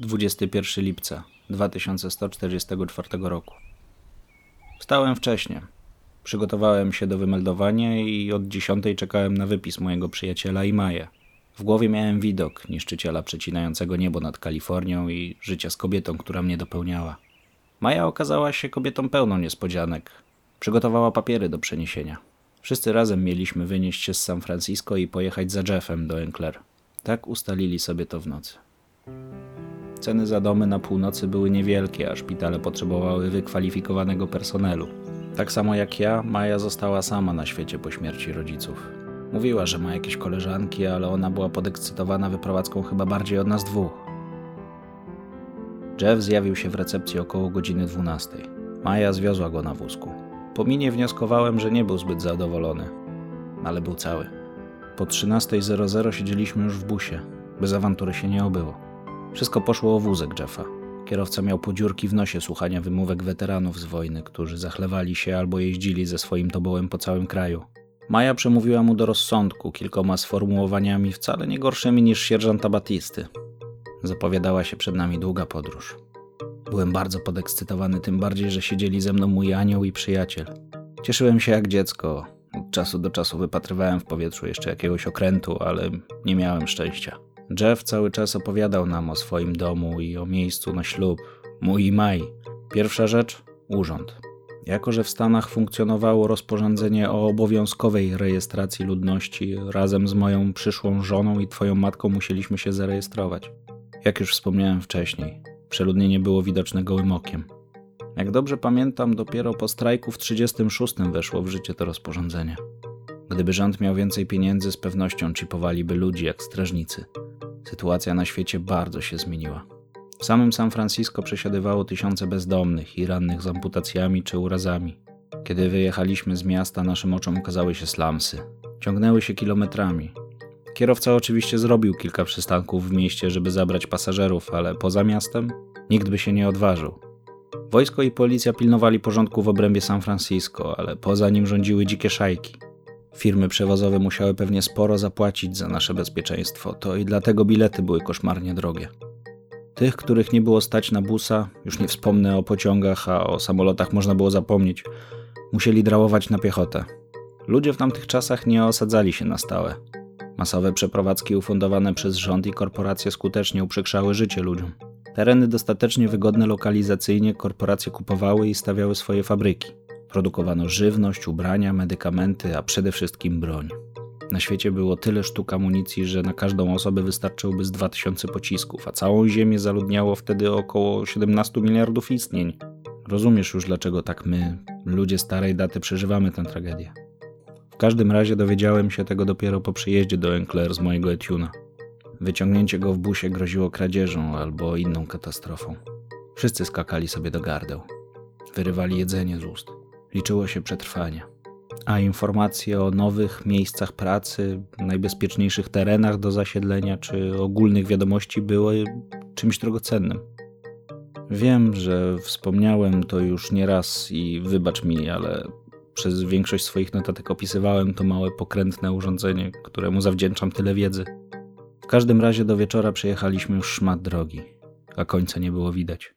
21 lipca 2144 roku. Wstałem wcześnie. Przygotowałem się do wymeldowania i od 10 czekałem na wypis mojego przyjaciela i Maję. W głowie miałem widok niszczyciela przecinającego niebo nad Kalifornią i życia z kobietą, która mnie dopełniała. Maja okazała się kobietą pełną niespodzianek. Przygotowała papiery do przeniesienia. Wszyscy razem mieliśmy wynieść się z San Francisco i pojechać za Jeffem do Enclair. Tak ustalili sobie to w nocy. Ceny za domy na północy były niewielkie, a szpitale potrzebowały wykwalifikowanego personelu. Tak samo jak ja, Maja została sama na świecie po śmierci rodziców. Mówiła, że ma jakieś koleżanki, ale ona była podekscytowana wyprowadzką chyba bardziej od nas dwóch. Jeff zjawił się w recepcji około godziny 12. Maja zwiozła go na wózku. Po minie wnioskowałem, że nie był zbyt zadowolony, ale był cały. Po 13.00 siedzieliśmy już w busie. Bez awantury się nie obyło. Wszystko poszło o wózek Jeffa. Kierowca miał podziurki w nosie słuchania wymówek weteranów z wojny, którzy zachlewali się albo jeździli ze swoim tobołem po całym kraju. Maja przemówiła mu do rozsądku kilkoma sformułowaniami wcale nie gorszymi niż sierżanta Batisty. Zapowiadała się przed nami długa podróż. Byłem bardzo podekscytowany, tym bardziej, że siedzieli ze mną mój anioł i przyjaciel. Cieszyłem się jak dziecko. Od czasu do czasu wypatrywałem w powietrzu jeszcze jakiegoś okrętu, ale nie miałem szczęścia. Jeff cały czas opowiadał nam o swoim domu i o miejscu na ślub. Mój i Maj. Pierwsza rzecz urząd. Jako, że w Stanach funkcjonowało rozporządzenie o obowiązkowej rejestracji ludności, razem z moją przyszłą żoną i twoją matką musieliśmy się zarejestrować. Jak już wspomniałem wcześniej, przeludnienie było widoczne gołym okiem. Jak dobrze pamiętam, dopiero po strajku w 36 weszło w życie to rozporządzenie. Gdyby rząd miał więcej pieniędzy, z pewnością chipowaliby ludzi jak strażnicy. Sytuacja na świecie bardzo się zmieniła. W samym San Francisco przesiadywało tysiące bezdomnych i rannych z amputacjami czy urazami. Kiedy wyjechaliśmy z miasta, naszym oczom ukazały się slumsy. Ciągnęły się kilometrami. Kierowca oczywiście zrobił kilka przystanków w mieście, żeby zabrać pasażerów, ale poza miastem nikt by się nie odważył. Wojsko i policja pilnowali porządku w obrębie San Francisco, ale poza nim rządziły dzikie szajki. Firmy przewozowe musiały pewnie sporo zapłacić za nasze bezpieczeństwo, to i dlatego bilety były koszmarnie drogie. Tych, których nie było stać na busa, już nie wspomnę o pociągach, a o samolotach można było zapomnieć, musieli drałować na piechotę. Ludzie w tamtych czasach nie osadzali się na stałe. Masowe przeprowadzki ufundowane przez rząd i korporacje skutecznie uprzykrzały życie ludziom. Tereny dostatecznie wygodne lokalizacyjnie korporacje kupowały i stawiały swoje fabryki. Produkowano żywność, ubrania, medykamenty, a przede wszystkim broń. Na świecie było tyle sztuk amunicji, że na każdą osobę wystarczyłoby z 2000 pocisków, a całą Ziemię zaludniało wtedy około 17 miliardów istnień. Rozumiesz już, dlaczego tak my, ludzie starej daty, przeżywamy tę tragedię. W każdym razie dowiedziałem się tego dopiero po przyjeździe do Enclair z mojego Etuna. Wyciągnięcie go w busie groziło kradzieżą albo inną katastrofą. Wszyscy skakali sobie do gardeł. Wyrywali jedzenie z ust. Liczyło się przetrwanie. A informacje o nowych miejscach pracy, najbezpieczniejszych terenach do zasiedlenia czy ogólnych wiadomości były czymś drogocennym. Wiem, że wspomniałem to już nieraz i wybacz mi, ale przez większość swoich notatek opisywałem to małe pokrętne urządzenie, któremu zawdzięczam tyle wiedzy. W każdym razie do wieczora przejechaliśmy już szmat drogi, a końca nie było widać.